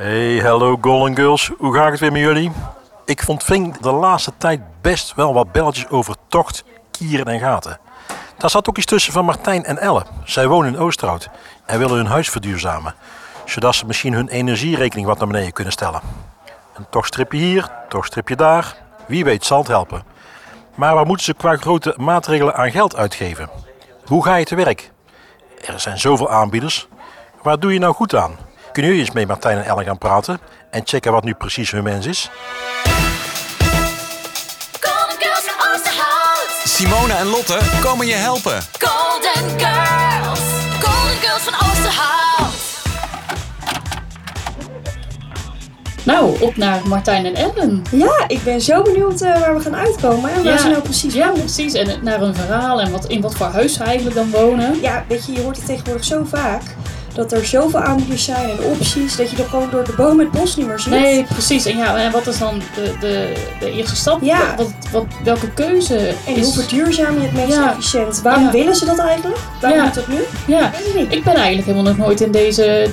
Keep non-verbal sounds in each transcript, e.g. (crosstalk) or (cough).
Hey, hallo Golden Girls. Hoe gaat het weer met jullie? Ik vond Vink de laatste tijd best wel wat belletjes over tocht, kieren en gaten. Daar zat ook iets tussen van Martijn en Elle. Zij wonen in Oosterhout en willen hun huis verduurzamen. Zodat ze misschien hun energierekening wat naar beneden kunnen stellen. Een tochtstripje hier, tochtstripje daar. Wie weet zal het helpen. Maar waar moeten ze qua grote maatregelen aan geld uitgeven? Hoe ga je te werk? Er zijn zoveel aanbieders. Waar doe je nou goed aan? Kunnen jullie eens met Martijn en Elle gaan praten en checken wat nu precies hun wens is? Golden Girls van Oosterhout. Simone en Lotte komen je helpen. Golden Girls. Golden Girls van Oosterhout. Nou, op naar Martijn en Ellen. Ja, ik ben zo benieuwd eh, waar we gaan uitkomen en waar ze nou precies Ja, wonen. precies. En naar een verhaal en wat, in wat voor huis ze eigenlijk dan wonen. Ja, weet je, je hoort het tegenwoordig zo vaak dat er zoveel aanbieders zijn en opties dat je er gewoon door de boom het bos niet meer ziet. Nee, precies. En, ja, en wat is dan de, de, de eerste stap? Ja. Wat, wat, welke keuze En is... hoe verduurzaam je het meest Ja. efficiënt? Waarom Ja. willen ze dat eigenlijk? Waarom moet dat nu? Ja, ik ik ben eigenlijk helemaal nog nooit in deze,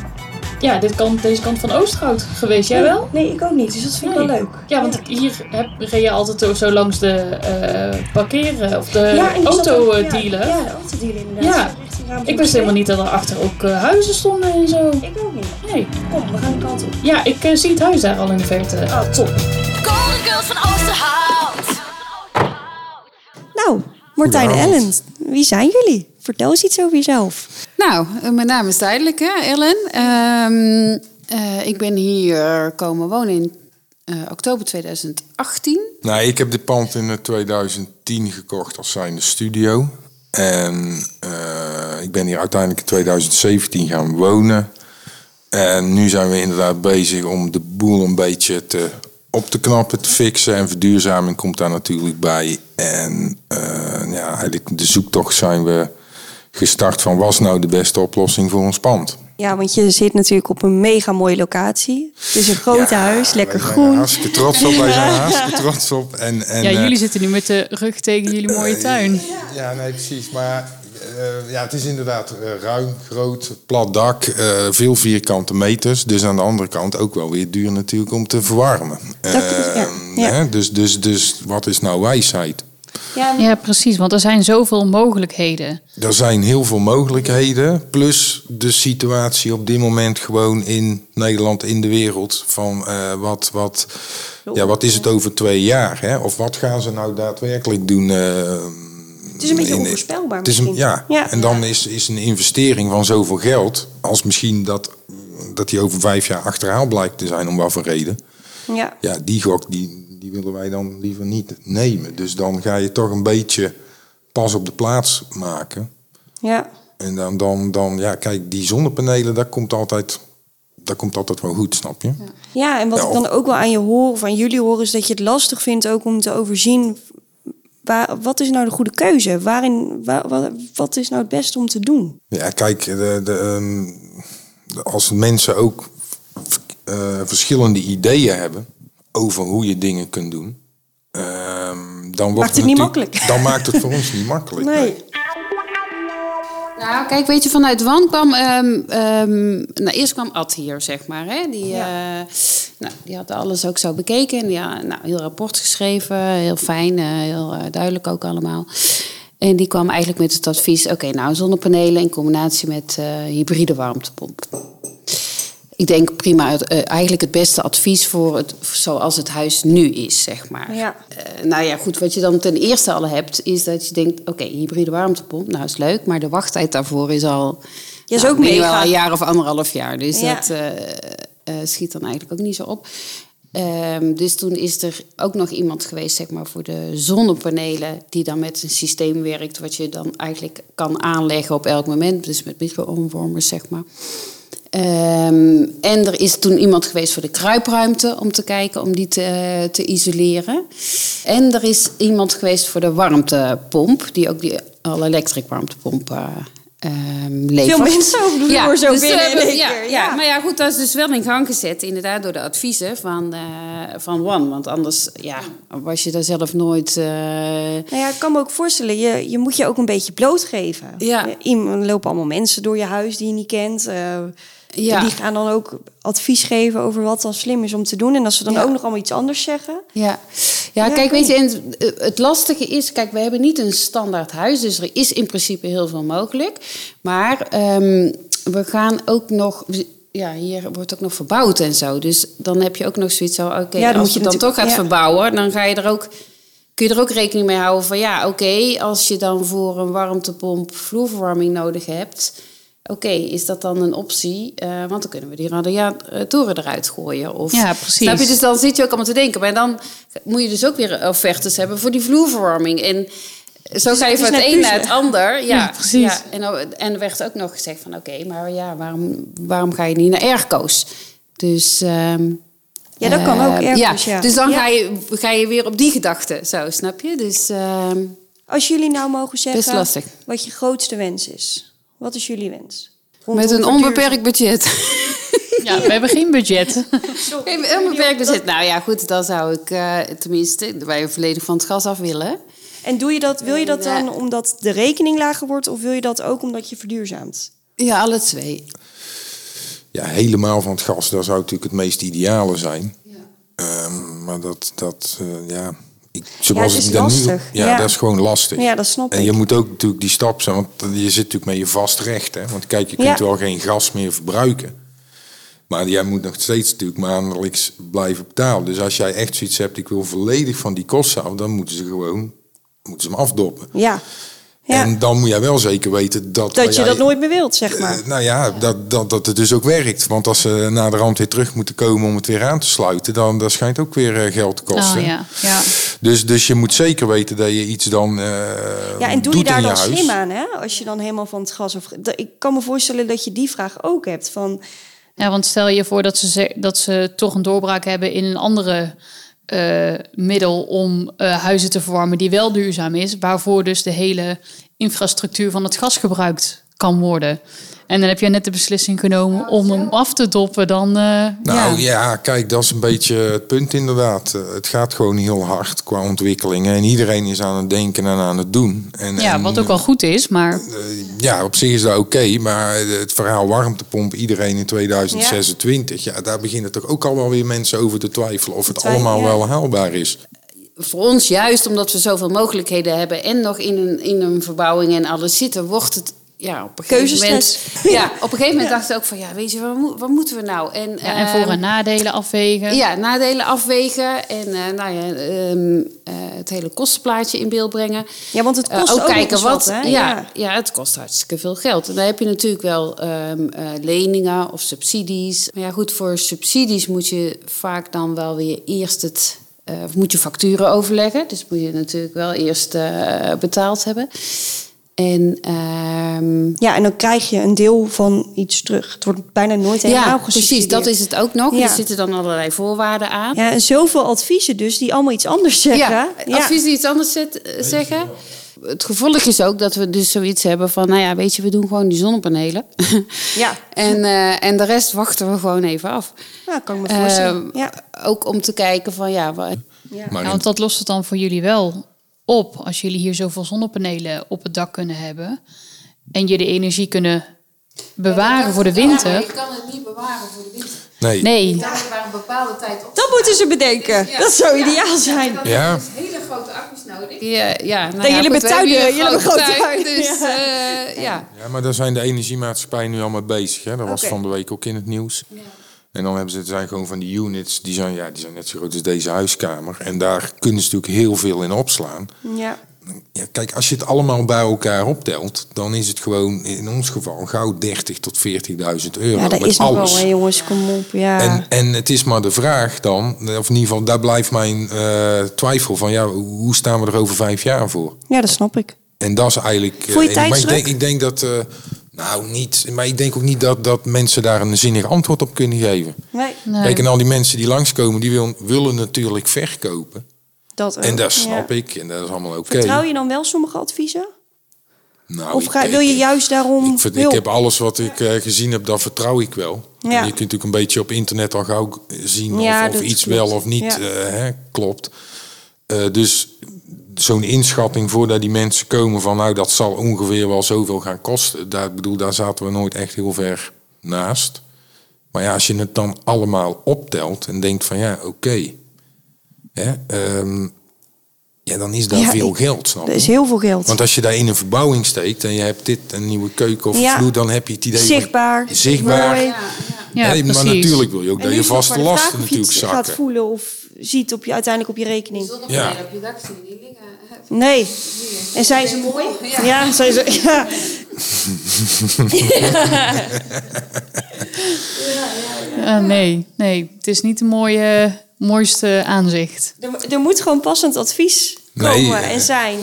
ja, dit kant, deze kant van Oosterhout geweest. Jij wel? Nee, ik ook niet. Dus dat vind ik Nee. wel leuk. Ja, want hier heb, reed je altijd zo langs de eh parkeren of de Ja, en die zat ook- autodealer. Ja, de autodealer inderdaad. Ja. Ik wist helemaal niet dat er achter ook eh, huizen stonden en zo. Ik ook niet. Nee. Kom, we gaan de kant op. Ja, ik eh, zie het huis daar al in de verte. Oh, top. Golden Girls van Oosterhout. Nou, Martijn en Ellen, wie zijn jullie? Vertel eens iets over jezelf. Nou, eh, mijn naam is duidelijk, hè, Ellen. Ehm, eh, ik ben hier komen wonen in oktober 2018. Nou, ik heb dit pand in eh, 2010 gekocht als zijnde studio. En eh, ik ben hier uiteindelijk in 2017 gaan wonen. En nu zijn we inderdaad bezig om de boel een beetje te, op te knappen, te fixen. En verduurzaming komt daar natuurlijk bij. En eh, ja, eigenlijk de zoektocht zijn we gestart van... was nou de beste oplossing voor ons pand? Ja, want je zit natuurlijk op een mega mooie locatie. Het is een groot Ja, huis, lekker wij groen. er hartstikke trots op. Wij zijn er (laughs) hartstikke trots op. En, en, Ja, eh, jullie zitten nu met de rug tegen jullie mooie tuin. Ja, nee, precies. Maar eh, ja, het is inderdaad eh, ruim, groot, plat dak, eh, veel vierkante meters. Dus aan de andere kant ook wel weer duur natuurlijk om te verwarmen. Dat- ja, Ehm, ja. hè, Dus, dus, dus wat is nou wijsheid? Ja, Ja, precies, want er zijn zoveel mogelijkheden. Er zijn heel veel mogelijkheden. Plus de situatie op dit moment gewoon in Nederland, in de wereld. Van eh, wat, wat, ja, wat is het over twee jaar? Hè? Of wat gaan ze nou daadwerkelijk doen? eh, het is een beetje in- onvoorspelbaar Het is een, misschien. ja. Ja. en dan is, is een investering van zoveel geld, als misschien dat, dat die over vijf jaar achterhaald blijkt te zijn, om wat voor reden. Ja. Ja, die gok die, die willen wij dan liever niet nemen. Dus dan ga je toch een beetje pas op de plaats maken. ja. En dan, dan, dan ja, kijk, die zonnepanelen, dat komt altijd, dat komt altijd wel goed, snap je? Ja, en wat Ja, ik dan ook wel aan je hoor, of aan jullie horen, is dat je het lastig vindt ook om te overzien. Waar, wat is nou de goede keuze? Waarin, wa- wa- wat is nou het beste om te doen? Ja, kijk, de, de, ehm, de- als mensen ook eh, verschillende ideeën hebben over hoe je dingen kunt doen, ehm, dan wordt Maakt het niet makkelijk. (laughs) Dan maakt het voor ons niet makkelijk. Nee. Nou, kijk, weet je, vanuit Wan kwam... ehm, ehm, nou, eerst kwam Ad hier, zeg maar. Hè? Die, eh, nou, die had alles ook zo bekeken. En die had nou, heel rapport geschreven. Heel fijn, eh, heel eh, duidelijk ook allemaal. En die kwam eigenlijk met het advies... Oké, nou, zonnepanelen in combinatie met eh, hybride warmtepomp. Ik denk prima, het, eh, eigenlijk het beste advies voor het, zoals het huis nu is, zeg maar. Ja. Eh, nou ja, goed, wat je dan ten eerste al hebt, is dat je denkt: oké, hybride warmtepomp, nou is leuk, maar de wachttijd daarvoor is al. Is nou, ook minimaal mega. een jaar of anderhalf jaar. Dus Ja. dat eh, schiet dan eigenlijk ook niet zo op. Ehm, dus toen is er ook nog iemand geweest, zeg maar, voor de zonnepanelen, die dan met een systeem werkt, wat je dan eigenlijk kan aanleggen op elk moment. Dus met micro-omvormers, zeg maar. Ehm, en er is toen iemand geweest voor de kruipruimte om te kijken, om die te, te isoleren. En er is iemand geweest voor de warmtepomp, die ook die all-electric warmtepomp eh ehm, levert. Veel mensen de vloer zo dus, binnen in één ja, keer, ja. ja. maar ja, goed, dat is dus wel in gang gezet, inderdaad, door de adviezen van, eh van One. Want anders ja, was je daar zelf nooit... eh, Nou ja, ik kan me ook voorstellen, je, je moet je ook een beetje blootgeven. Ja. Er lopen allemaal mensen door je huis die je niet kent. Eh, Ja. Die gaan dan ook advies geven over wat dan slim is om te doen. En als ze dan Ja. ook nog allemaal iets anders zeggen. Ja, ja, Ja, kijk, weet je, en het- lastige is, kijk, we hebben niet een standaard huis, dus er is in principe heel veel mogelijk. Maar ehm, we gaan ook nog, ja, hier wordt ook nog verbouwd en zo. Dus dan heb je ook nog zoiets van, oké, Ja, als je dan toch gaat ja. verbouwen, dan ga je er ook, kun je er ook rekening mee houden van, ja, oké, als je dan voor een warmtepomp vloerverwarming nodig hebt. Oké, is dat dan een optie? Eh, want dan kunnen we die radiatoren eruit gooien. Of, Ja, precies. Snap je? Dus dan zit je ook allemaal te denken. Maar dan moet je dus ook weer offertes hebben voor die vloerverwarming. En zo ga je van het een naar het ander. Ja, Ja, precies. Ja, en, en er werd ook nog gezegd van... Oké, maar ja, waarom, waarom ga je niet naar airco's? Dus... ehm, Ja, dat kan ook eh, ja. Dus dan Ja. Ga, je, ga je weer op die gedachte. Zo, snap je? Dus ehm, Als jullie nou mogen zeggen wat je grootste wens is. Wat is jullie wens? met een onbeperkt budget. Ja, we hebben geen budget. Een onbeperkt budget. Nou ja, goed, dan zou ik eh, tenminste... wij volledig van het gas af willen. En doe je dat, wil je dat dan Ja. omdat de rekening lager wordt... of wil je dat ook omdat je verduurzaamt? Ja, alle twee. Ja, helemaal van het gas, dat zou natuurlijk het meest ideale zijn. Ehm, maar dat, dat eh, ja, zoals het is ik dat nu, lastig. ja, Ja. dat is gewoon lastig. Ja, dat snap en ik. je moet ook natuurlijk die stap zijn, want je zit natuurlijk met je vast recht. Hè? Want kijk, je kunt Ja. wel geen gas meer verbruiken. Maar jij moet nog steeds natuurlijk maandelijks blijven betalen. Dus als jij echt zoiets hebt, ik wil volledig van die kosten af, dan moeten ze gewoon moeten ze hem afdoppen. Ja, ja. En dan moet jij wel zeker weten dat... dat je jij- dat nooit meer wilt, zeg maar. eh, nou ja, dat, dat, dat het dus ook werkt. Want als ze na de rand weer terug moeten komen om het weer aan te sluiten, dan dat schijnt ook weer eh, geld te kosten. Oh ja, ja. dus, dus je moet zeker weten dat je iets dan. eh Ja, en doe doet je daar dan je huis. slim aan, hè? Als je dan helemaal van het gas of... Ik kan me voorstellen dat je die vraag ook hebt van... Ja, want stel je voor dat ze, ze- dat ze toch een doorbraak hebben in een andere eh, middel om eh, huizen te verwarmen die wel duurzaam is, waarvoor dus de hele infrastructuur van het gas gebruikt kan worden. En dan heb je net de beslissing genomen om hem af te doppen. Dan, eh, Nou ja. ja. kijk, dat is een beetje het punt inderdaad. Eh, Het gaat gewoon heel hard qua ontwikkelingen. En iedereen is aan het denken en aan het doen. En, ja, en, wat ook wel goed is, maar eh, ja, op zich is dat oké. maar het verhaal warmtepomp iedereen in 2026... Ja. daar beginnen toch ook al wel weer mensen over te twijfelen... of het allemaal ja. wel haalbaar is. voor ons juist omdat we zoveel mogelijkheden hebben en nog in een, in een verbouwing en alles zitten, wordt het ja, op een gegeven moment. Ja, op een gegeven moment dachten we ook van ja, weet je, wat, wat moeten we nou? En, ja, en voor- ehm, en nadelen afwegen. Ja, nadelen afwegen en eh, nou ja, ehm, eh, het hele kostenplaatje in beeld brengen. Ja, want het Eh, kost ook ook kijken wat. wat, hè? ja, Ja. het kost hartstikke veel geld. En dan heb je natuurlijk wel ehm, eh, leningen of subsidies. Maar ja, goed, voor subsidies moet je vaak dan wel weer eerst het. of moet je facturen overleggen. Dus moet je natuurlijk wel eerst betaald hebben. En ehm, Ja, en dan krijg je een deel van iets terug. Het wordt bijna nooit helemaal ja, precies, dat is het ook nog. Ja. Er zitten dan allerlei voorwaarden aan. Ja, en zoveel adviezen dus die allemaal iets anders zeggen. Ja, advies die iets anders zet- eh, zeggen. Het gevolg is ook dat we dus zoiets hebben van... nou ja, weet je, we doen gewoon die zonnepanelen. (laughs) Ja. en, eh, en de rest wachten we gewoon even af. Ja, kan ik me voorstellen. Eh, ja. Ook om te kijken van ja... wa- Maar Ja, in- want wat lost het dan voor jullie wel op als jullie hier zoveel zonnepanelen op het dak kunnen hebben en je de energie kunnen bewaren voor de winter? je kan het niet bewaren voor de winter. nee. Nee, Daar een bepaalde tijd op. Dat moeten ze bedenken. Dat zou ideaal zijn. Ja. hele grote accu's nodig. Ja, ja, nou Dat ja, jullie met hebben hier jullie hebben grote tuin, (laughs) Dus ja. eh, ja. Ja, maar daar zijn de energiemaatschappijen nu allemaal bezig. Hè? Dat was van de week ook in het nieuws. En dan hebben ze, het zijn gewoon van die units, die zijn, ja, die zijn net zo groot als deze huiskamer. En daar kunnen ze natuurlijk heel veel in opslaan. Ja. Ja, kijk, als je het allemaal bij elkaar optelt, dan is het gewoon in ons geval gauw 30 tot 40.000 euro. Ja, dat met is nog wel, hè, jongens. Kom op. Ja. En, en het is maar de vraag dan, of in ieder geval, daar blijft mijn eh, twijfel van, ja, hoe staan we er over vijf jaar voor? ja, dat snap ik. En dat is eigenlijk. Voel je eh, ik tijdsdruk? denk, ik denk dat. eh, nou, niet. Maar ik denk ook niet dat, dat mensen daar een zinnig antwoord op kunnen geven. Nee, nee. Kijk, en al die mensen die langskomen, die wil, willen natuurlijk verkopen. dat ook. En dat Ja. snap ik. En dat is allemaal oké. Vertrouw je dan wel sommige adviezen? Nou, Of ga, ik- wil je juist daarom Ik, vind- ik heb alles wat ik eh, gezien heb, dat vertrouw ik wel. Ja. En je kunt natuurlijk een beetje op internet al gauw zien Ja, of, of iets klopt. wel of niet Ja. eh, hè, klopt. Eh, dus zo'n inschatting voordat die mensen komen van nou dat zal ongeveer wel zoveel gaan kosten. Daar, bedoel, daar zaten we nooit echt heel ver naast. Maar ja, als je het dan allemaal optelt en denkt van ja, oké. hè, ehm, ja, dan is dat Ja, veel ik- geld, snap Dat je? is heel veel geld. Want als je daar in een verbouwing steekt en je hebt dit, een nieuwe keuken of Ja. vloer, dan heb je het idee van- Zichtbaar. Zichtbaar. Ja, Hè, maar natuurlijk wil je ook dat je vaste lasten natuurlijk het gaat zakken. voelen of ziet op je, uiteindelijk op je rekening. Ja. op je dak zie je niet liggen. Nee. En zijn ze mooi? Ja, zijn ze. Ja. Ja, nee, nee, het is niet de mooie, mooiste aanzicht. Er, er moet gewoon passend advies Nee, komen eh, en zijn.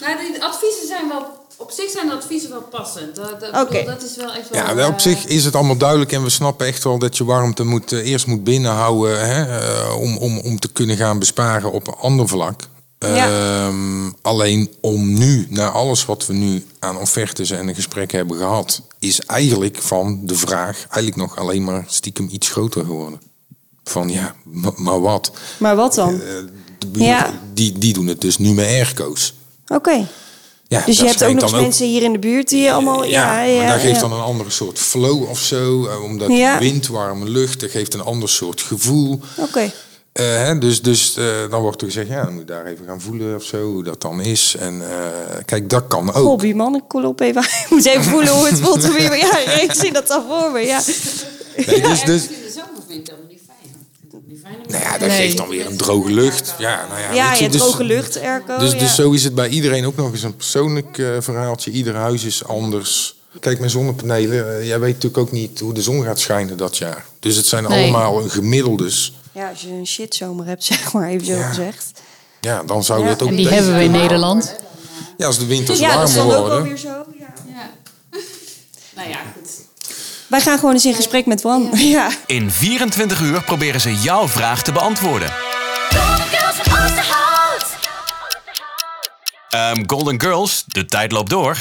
Nou, de adviezen zijn wel... Op zich zijn de adviezen wel passend. Dat, dat, is wel echt wel... Ja, wel op eh, zich is het allemaal duidelijk en we snappen echt wel dat je warmte moet, eh, eerst moet binnenhouden hè, eh, om, om, om te kunnen gaan besparen op een ander vlak. Ja. Ehm, alleen om nu, na alles wat we nu aan offertes en een gesprek hebben gehad, is eigenlijk van de vraag eigenlijk nog alleen maar stiekem iets groter geworden. Van ja, ma- maar wat? Maar wat dan? De buren, Ja. die, die doen het dus nu met airco's. Oké. Ja, Dus je hebt ook nog mensen hier in de buurt die allemaal... ja, Ja, ja, maar dat geeft ja. dan een andere soort flow of zo. eh, Omdat Ja. wind, warme lucht, dat geeft een ander soort gevoel. Oké. Eh, hè, dus dus eh, dan wordt er gezegd, ja, dan moet je daar even gaan voelen of zo, hoe dat dan is. En eh, kijk, dat kan ook. Hobby man, ik kom op even. (laughs) Ik moet even voelen hoe het voelt. Ja, ik zie dat dan voor me. Ja. Nee, dus, dus, In de zomer vind ik dat helemaal niet fijn. Ik vind het niet fijn om- nou ja, dat Nee. geeft dan weer een droge lucht. Ja, nou ja, Ja, weet je dus- droge lucht, airco. Dus, ja. dus zo is het bij iedereen ook nog eens een persoonlijk eh, verhaaltje. Ieder huis is anders. Kijk, met zonnepanelen, eh, jij weet natuurlijk ook niet hoe de zon gaat schijnen dat jaar. Dus het zijn Nee. allemaal gemiddeldes. Ja, als je een shitzomer hebt, (laughs) zeg maar, even zo Ja. gezegd. Ja, dan zou Ja. het ook En die hebben we in Nederland. Ja, als de winters Ja, dat is warmer dan ook worden. alweer zo. Ja. Ja. (laughs) nou ja, goed. Wij gaan gewoon eens in gesprek met Wan. Ja. In 24 uur proberen ze jouw vraag te beantwoorden. Ehm, Golden Girls, de tijd loopt door.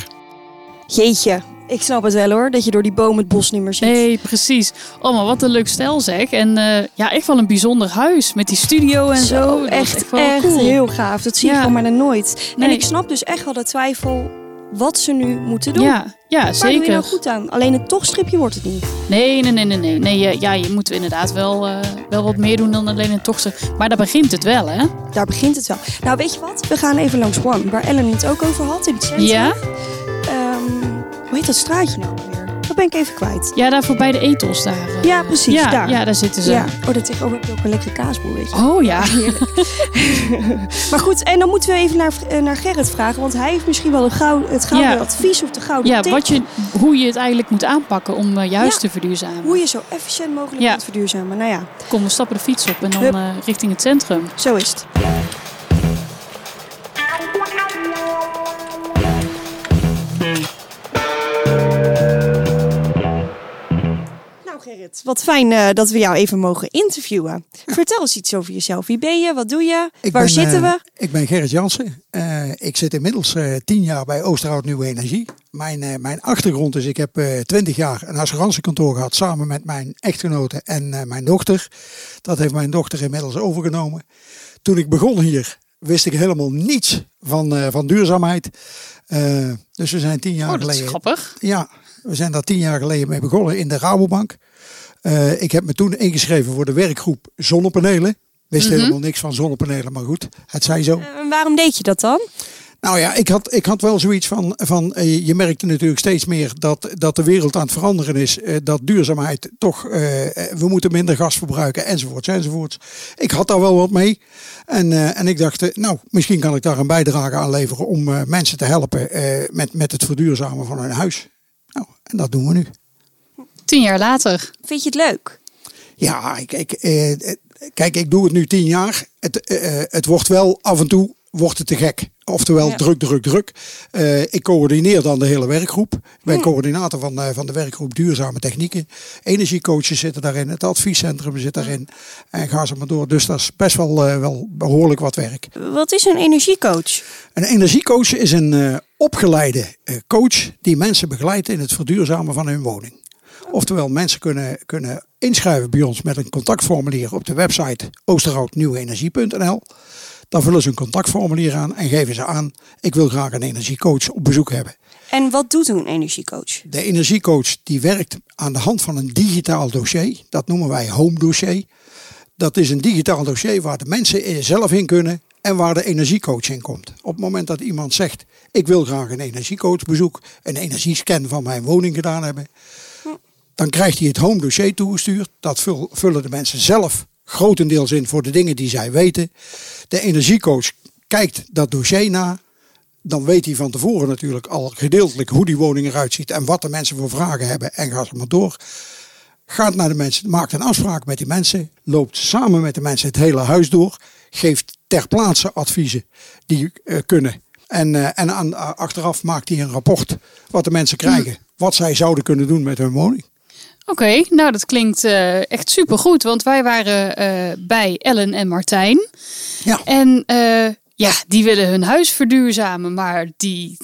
Jeetje, ik snap het wel hoor, dat je door die boom het bos niet meer ziet. Nee, precies. Oh, maar wat een leuk stel zeg. En eh, ja, echt wel een bijzonder huis met die studio en zo. Echt, echt cool. heel gaaf. Dat zie je Ja. gewoon maar nooit. En ik snap dus echt wel de twijfel wat ze nu moeten doen. Ja, ja Waar doe je zeker. nou goed aan? Alleen het tochtstripje wordt het niet. Nee, nee, nee, nee, nee. nee je- ja, je moet inderdaad wel, eh, wel wat meer doen dan alleen een tochter. Maar daar begint het wel, hè? Daar begint het wel. Nou, weet je wat? We gaan even langs One, waar Ellen het ook over had in het centrum. Ja? Ehm, hoe heet dat straatje nou ben ik even kwijt. Ja, daar voorbij de ethos daar. eh. Ja, precies, Ja, daar. ja, daar zitten ze. Ja. Oh, dat tegenover heb je ook een lekkere kaasboer, weet je. Oh ja. (laughs) (laughs) Maar goed, en dan moeten we even naar, eh, naar Gerrit vragen. Want hij heeft misschien wel een gauw, het gouden Ja. advies of de gouden Ja, tip. wat je, hoe je het eigenlijk moet aanpakken om eh, juist Ja. te verduurzamen. Hoe je zo efficiënt mogelijk Ja. kunt verduurzamen. Nou ja, Kom, we stappen de fiets op en dan richting het centrum. zo is het. Gerrit, wat fijn eh, dat we jou even mogen interviewen. Vertel eens iets over jezelf. Wie ben je? Wat doe je? Ik Waar ben, zitten eh, we? Ik ben Gerrit Jansen. Eh, ik zit inmiddels eh, tien jaar bij Oosterhout Nieuwe Energie. Mijn, eh, mijn achtergrond is, ik heb eh, twintig jaar een assurantiekantoor gehad samen met mijn echtgenote en eh, mijn dochter. Dat heeft mijn dochter inmiddels overgenomen. Toen ik begon hier wist ik helemaal niets van, eh, van duurzaamheid. Eh, dus we zijn tien jaar Oh, dat is geleden... grappig. Ja, we zijn daar tien jaar geleden mee begonnen in de Rabobank. Eh, ik heb me toen ingeschreven voor de werkgroep zonnepanelen. Wist Mhm. helemaal niks van zonnepanelen, maar goed, het zij zo. En Eh, waarom deed je dat dan? Nou ja, ik had, ik had wel zoiets van, van eh, je merkte natuurlijk steeds meer dat, dat de wereld aan het veranderen is. dat duurzaamheid toch, we moeten minder gas verbruiken enzovoorts enzovoorts. Ik had daar wel wat mee. En, en ik dacht, nou, misschien kan ik daar een bijdrage aan leveren om mensen te helpen met, met het verduurzamen van hun huis. Nou, en dat doen we nu. Tien jaar later. Vind je het leuk? Ja, ik, ik, eh, eh, kijk, ik doe het nu tien jaar. Het, eh, eh, het wordt wel af en toe wordt het te gek. Oftewel Ja. druk, druk, druk. Eh, ik coördineer dan de hele werkgroep. Ik ben coördinator van, eh, van de werkgroep Duurzame Technieken. Energiecoaches zitten daarin. Het adviescentrum zit daarin. En ga ze maar door. Dus dat is best wel, eh, wel behoorlijk wat werk. Wat is een energiecoach? Een energiecoach is een eh, opgeleide eh, coach die mensen begeleidt in het verduurzamen van hun woning. Oftewel, mensen kunnen, kunnen inschrijven bij ons met een contactformulier op de website oosterhoutnieuwenergie.nl. Dan vullen ze een contactformulier aan en geven ze aan, ik wil graag een energiecoach op bezoek hebben. En wat doet een energiecoach? De energiecoach die werkt aan de hand van een digitaal dossier. Dat noemen wij home dossier. Dat is een digitaal dossier waar de mensen zelf in kunnen en waar de energiecoach in komt. Op het moment dat iemand zegt, ik wil graag een energiecoachbezoek, een energiescan van mijn woning gedaan hebben, dan krijgt hij het home dossier toegestuurd. Dat vul- vullen de mensen zelf grotendeels in voor de dingen die zij weten. De energiecoach kijkt dat dossier na. Dan weet hij van tevoren natuurlijk al gedeeltelijk hoe die woning eruit ziet en wat de mensen voor vragen hebben en gaat er maar door. Gaat naar de mensen, maakt een afspraak met die mensen, loopt samen met de mensen het hele huis door, geeft ter plaatse adviezen die eh, kunnen. En, eh, en aan, achteraf maakt hij een rapport wat de mensen krijgen, wat zij zouden kunnen doen met hun woning. Oké, nou dat klinkt eh, echt supergoed. Want wij waren eh, bij Ellen en Martijn. Ja. En eh, ja, die willen hun huis verduurzamen. Maar die...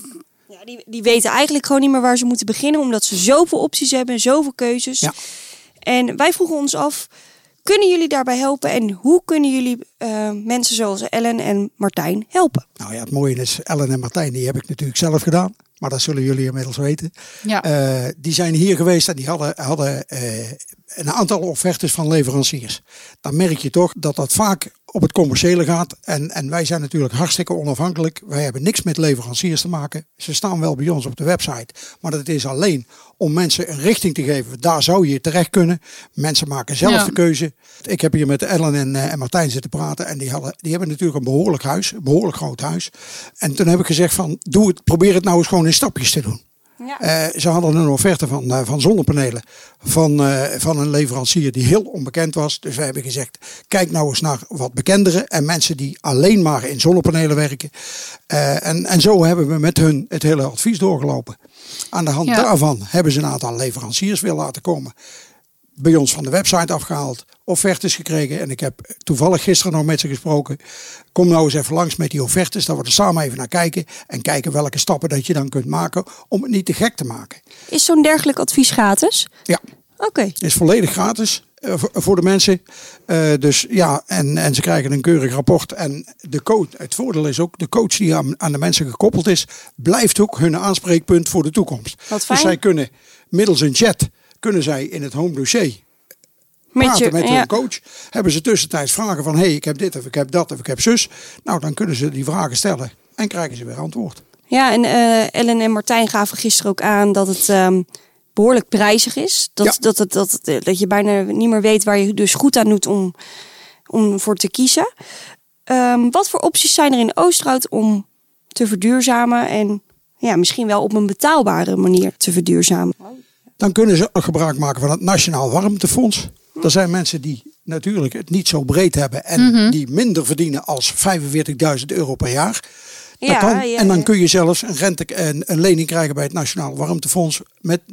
Ja, die, die weten eigenlijk gewoon niet meer waar ze moeten beginnen, omdat ze zoveel opties hebben en zoveel keuzes. Ja. En wij vroegen ons af, kunnen jullie daarbij helpen en hoe kunnen jullie eh, mensen zoals Ellen en Martijn helpen? Nou ja, het mooie is, Ellen en Martijn, die heb ik natuurlijk zelf gedaan. Maar dat zullen jullie inmiddels weten. Ja. Eh, die zijn hier geweest en die hadden, hadden eh, een aantal offertes van leveranciers. Dan merk je toch dat dat vaak op het commerciële gaat. En, en wij zijn natuurlijk hartstikke onafhankelijk. Wij hebben niks met leveranciers te maken. Ze staan wel bij ons op de website. Maar dat is alleen om mensen een richting te geven. Daar zou je terecht kunnen. Mensen maken zelf Ja. de keuze. Ik heb hier met Ellen en, en Martijn zitten praten. En die, hadden, die hebben natuurlijk een behoorlijk huis. Een behoorlijk groot huis. En toen heb ik gezegd van, doe het, probeer het nou eens gewoon in stapjes te doen. Ja. Eh, ze hadden een offerte van, eh, van zonnepanelen van, eh, van een leverancier die heel onbekend was. Dus wij hebben gezegd, kijk nou eens naar wat bekendere en mensen die alleen maar in zonnepanelen werken. En, en zo hebben we met hun het hele advies doorgelopen. Aan de hand Ja. daarvan hebben ze een aantal leveranciers weer laten komen. Bij ons van de website afgehaald, offertes gekregen. En ik heb toevallig gisteren nog met ze gesproken. Kom nou eens even langs met die offertes. Dat we er samen even naar kijken. En kijken welke stappen dat je dan kunt maken om het niet te gek te maken. Is zo'n dergelijk advies gratis? Ja, Oké. is volledig gratis eh, voor, de mensen. Eh, dus ja, en, en ze krijgen een keurig rapport. En de coach, het voordeel is ook, de coach die aan, aan de mensen gekoppeld is, blijft ook hun aanspreekpunt voor de toekomst. Wat Dus fijn. zij kunnen middels een chat, kunnen zij in het home dossier Met praten je, met ja. hun coach. Hebben ze tussentijds vragen van, hé, hey, ik heb dit of ik heb dat of ik heb zus. Nou, dan kunnen ze die vragen stellen en krijgen ze weer antwoord. Ja, en eh, Ellen en Martijn gaven gisteren ook aan dat het ehm, behoorlijk prijzig is. Dat, Ja. dat, dat, dat, dat je bijna niet meer weet waar je dus goed aan doet om, om voor te kiezen. Ehm, wat voor opties zijn er in Oosterhout om te verduurzamen en ja, misschien wel op een betaalbare manier te verduurzamen? Dan kunnen ze ook gebruik maken van het Nationaal Warmtefonds. Er zijn mensen die natuurlijk het niet zo breed hebben en die minder verdienen als 45.000 euro per jaar. Dat Ja, kan. ja, en dan ja. kun je zelfs een, rente, een, een lening krijgen bij het Nationaal Warmtefonds met 0%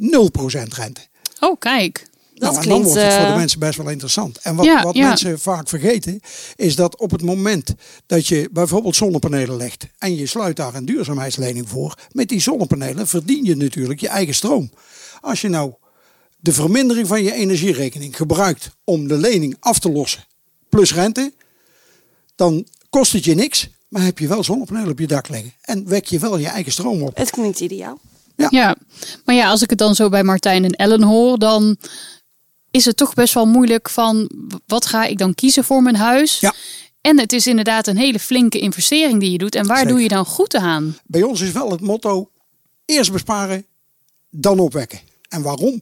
rente. Oh, kijk. Dat nou, en dan klinkt, wordt het voor de eh, mensen best wel interessant. En wat, Ja, wat ja. mensen vaak vergeten, is dat op het moment dat je bijvoorbeeld zonnepanelen legt en je sluit daar een duurzaamheidslening voor, met die zonnepanelen verdien je natuurlijk je eigen stroom. Als je nou de vermindering van je energierekening gebruikt om de lening af te lossen, plus rente, dan kost het je niks, maar heb je wel zonnepanelen op je dak liggen en wek je wel je eigen stroom op. Het klinkt ideaal. Ja, maar ja, als ik het dan zo bij Martijn en Ellen hoor, dan is het toch best wel moeilijk van wat ga ik dan kiezen voor mijn huis? Ja. En het is inderdaad een hele flinke investering die je doet. En waar Zeker. doe je dan goed aan? Bij ons is wel het motto: eerst besparen, dan opwekken. En waarom?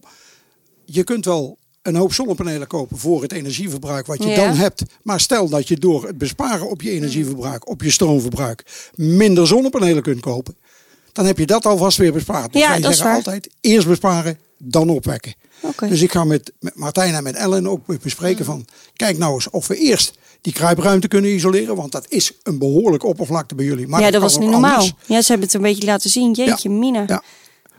Je kunt wel een hoop zonnepanelen kopen voor het energieverbruik wat je Ja. dan hebt. Maar stel dat je door het besparen op je energieverbruik, op je stroomverbruik, minder zonnepanelen kunt kopen. Dan heb je dat alvast weer bespaard. Dus Ja, wij dat is zeggen waar. altijd eerst besparen, dan opwekken. Dus ik ga met, met Martijn en met Ellen ook bespreken van... kijk nou eens of we eerst die kruipruimte kunnen isoleren. Want dat is een behoorlijke oppervlakte bij jullie. Maar ja, dat was niet normaal. anders. Ja, ze hebben het een beetje laten zien. Jeetje, Mina. Ja.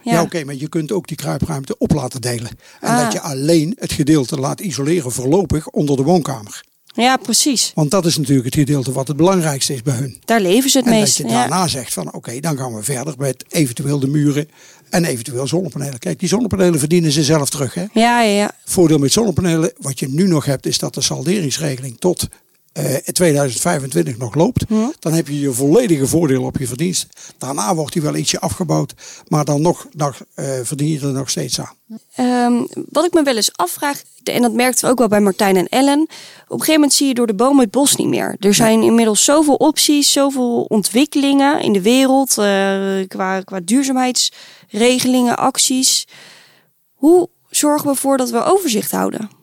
Ja. Ja, oké, maar je kunt ook die kruipruimte op laten delen. En Ah. dat je alleen het gedeelte laat isoleren voorlopig onder de woonkamer. Ja, precies. Want dat is natuurlijk het gedeelte wat het belangrijkste is bij hun. Daar leven ze het En meest. dat je Ja. daarna zegt van oké, dan gaan we verder met eventueel de muren en eventueel zonnepanelen. Kijk, die zonnepanelen verdienen ze zelf terug. Hè? Ja, ja, ja. Voordeel met zonnepanelen, wat je nu nog hebt, is dat de salderingsregeling tot eh, in 2025 nog loopt, dan heb je je volledige voordeel op je verdiensten. Daarna wordt die wel ietsje afgebouwd, maar dan nog, nog eh, verdien je er nog steeds aan. Ehm, wat ik me wel eens afvraag, en dat merkten we ook wel bij Martijn en Ellen. Op een gegeven moment zie je door de boom het bos niet meer. Er zijn inmiddels zoveel opties, zoveel ontwikkelingen in de wereld eh, qua, qua duurzaamheidsregelingen, acties. Hoe zorgen we ervoor dat we overzicht houden?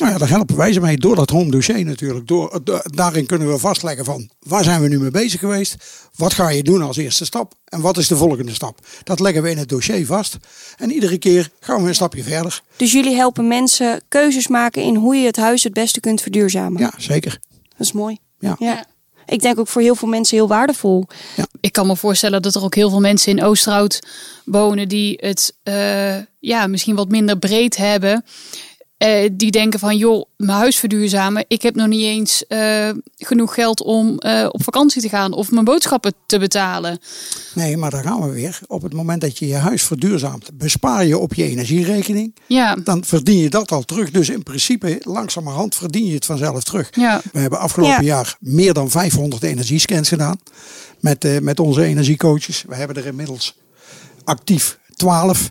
Nou ja, daar helpen wij ze mee door dat home dossier natuurlijk. Door, da- daarin kunnen we vastleggen van waar zijn we nu mee bezig geweest? Wat ga je doen als eerste stap? En wat is de volgende stap? Dat leggen we in het dossier vast. En iedere keer gaan we een stapje verder. Dus jullie helpen mensen keuzes maken in hoe je het huis het beste kunt verduurzamen. Ja, zeker. Dat is mooi. Ja. ja. Ik denk ook voor heel veel mensen heel waardevol. Ik kan me voorstellen dat er ook heel veel mensen in Oosterhout wonen die het eh, ja, misschien wat minder breed hebben. Eh, die denken van, joh, mijn huis verduurzamen. Ik heb nog niet eens eh, genoeg geld om eh, op vakantie te gaan of mijn boodschappen te betalen. Nee, maar daar gaan we weer. Op het moment dat je je huis verduurzaamt, bespaar je op je energierekening. Ja, Dan verdien je dat al terug. Dus in principe, langzamerhand verdien je het vanzelf terug. ja. We hebben afgelopen Ja. jaar meer dan 500 energiescans gedaan. Met, eh, met onze energiecoaches. We hebben er inmiddels actief 12.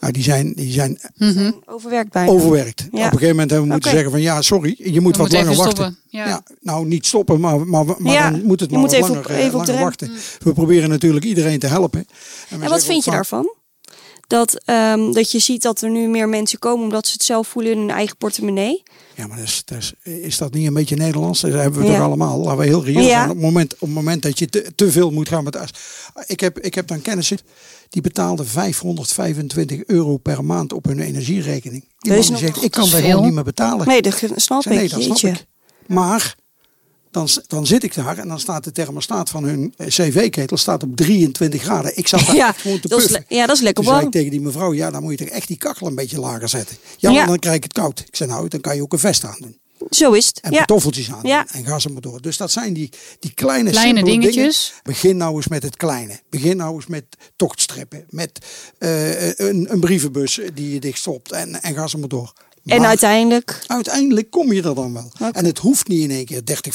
Nou, die zijn, die zijn Overwerkt bijna. overwerkt. Ja. Op een gegeven moment hebben we moeten zeggen van ja, sorry, je moet We wat langer wachten. stoppen. Ja. nou, niet stoppen, maar, maar, maar Ja, dan moet het je maar moet wat even langer, op- eh, even op langer wachten. We proberen natuurlijk iedereen te helpen. we En wat vind je daarvan? Dat, ehm, dat je ziet dat er nu meer mensen komen omdat ze het zelf voelen in hun eigen portemonnee. Ja, maar dat is, dat is, is dat niet een beetje Nederlands? Dat hebben we Ja. toch allemaal. Laten we heel reëel Ja. zijn. Op het moment, op het moment dat je te, te veel moet gaan met. Ik heb, ik heb dan kennissen die betaalden 525 euro per maand op hun energierekening. Die man zegt, ik kan dat gewoon niet meer betalen. Nee, dat snap Zei, nee, ik. dat snap ik. Maar dan, dan zit ik daar en dan staat de thermostaat van hun eh, cv-ketel staat op 23 graden. Ik zat (laughs) daar Ja, echt gewoon te puffen. ja, dat is lekker Toen zei ik warm. tegen die mevrouw, ja, dan moet je toch echt die kachel een beetje lager zetten. Ja, dan krijg ik het koud. Ik zei, nou, dan kan je ook een vest aan doen. Zo is het. En Ja. pantoffeltjes aan. Ja. En ga ze maar door. Dus dat zijn die, die kleine, dingetjes. Dingen. Begin nou eens met het kleine. Begin nou eens met tochtstrippen. Met eh, een, een brievenbus die je dicht stopt. En, en ga ze maar door. En Maar uiteindelijk. uiteindelijk kom je er dan wel. En het hoeft niet in één keer 30,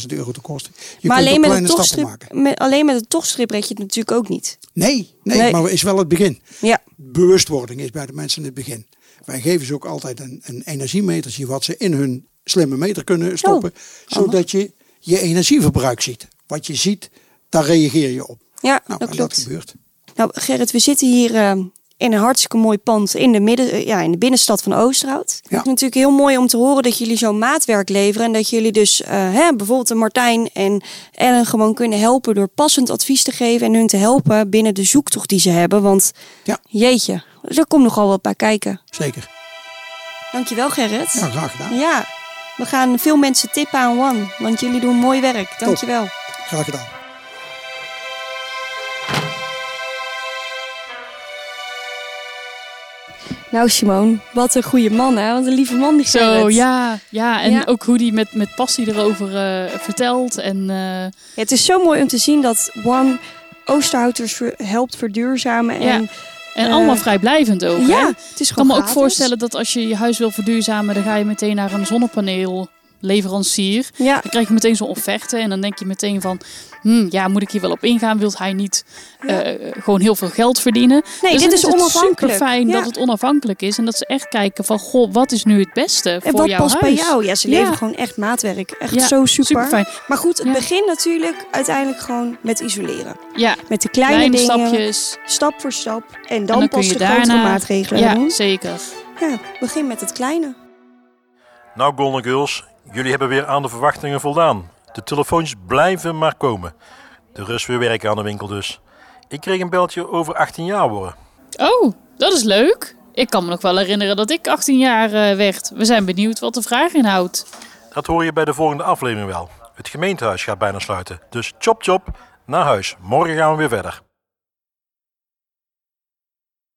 40.000 euro te kosten. Je maar kunt alleen met, stappen tochtstrip, maken. met, alleen met een tochtstrip red je het natuurlijk ook niet. Nee, nee, Nee. maar is wel het begin. Ja. Bewustwording is bij de mensen het begin. Wij geven ze ook altijd een, een energiemetertje wat ze in hun slimme meter kunnen stoppen. zodat je je energieverbruik ziet. Wat je ziet, daar reageer je op. Ja, Nou, dat en klopt. dat gebeurt. Nou, Gerrit, we zitten hier eh, in een hartstikke mooi pand in de, midden, eh, ja, in de binnenstad van Oosterhout. Het is natuurlijk heel mooi om te horen dat jullie zo'n maatwerk leveren. En dat jullie dus eh, hè, bijvoorbeeld een Martijn en Ellen gewoon kunnen helpen door passend advies te geven. En hun te helpen binnen de zoektocht die ze hebben. Want Ja. jeetje, er komt nogal wat bij kijken. Zeker. Dankjewel Gerrit. Ja, graag gedaan. Ja, we gaan veel mensen tippen aan One. Want jullie doen mooi werk. Dankjewel. Graag gedaan. Nou Simone, wat een goede man hè. Wat een lieve man die Zo, Gerrit. ja. ja. En Ja. ook hoe die met, met passie erover eh, vertelt. En eh, Ja, het is zo mooi om te zien dat One Oosterhouters helpt verduurzamen. En, Ja, en eh, allemaal vrijblijvend ook. ja, hè? het is Ik kan gewoon me ook voorstellen dat als je je huis wil verduurzamen, dan ga je meteen naar een zonnepaneelleverancier. Ja, Dan krijg je meteen zo'n offerte en dan denk je meteen van, hmm, ja, moet ik hier wel op ingaan? Wilt hij niet eh, gewoon heel veel geld verdienen? nee, Dus dit is onafhankelijk. super fijn ja. dat het onafhankelijk is en dat ze echt kijken van, goh, wat is nu het beste en voor wat jouw past huis? bij jou? Ja, ze Ja. leveren gewoon echt maatwerk. Echt Ja, zo super. Superfijn. Maar goed, het Ja. begint natuurlijk uiteindelijk gewoon met isoleren. Ja, Met de kleine, kleine, dingen, stapjes. stap voor stap. En En dan, pas je de grotere daarna... maatregelen Ja, doen. zeker. Ja, begin met het kleine. Nou, Golden Girls, jullie hebben weer aan de verwachtingen voldaan. De telefoons blijven maar komen. De rust weer werken aan de winkel dus. Ik kreeg een beltje over 18 jaar worden. Oh, dat is leuk. Ik kan me nog wel herinneren dat ik 18 jaar eh, werd. We zijn benieuwd wat de vraag inhoudt. Dat hoor je bij de volgende aflevering wel. Het gemeentehuis gaat bijna sluiten. Dus chop chop, naar huis. Morgen gaan we weer verder.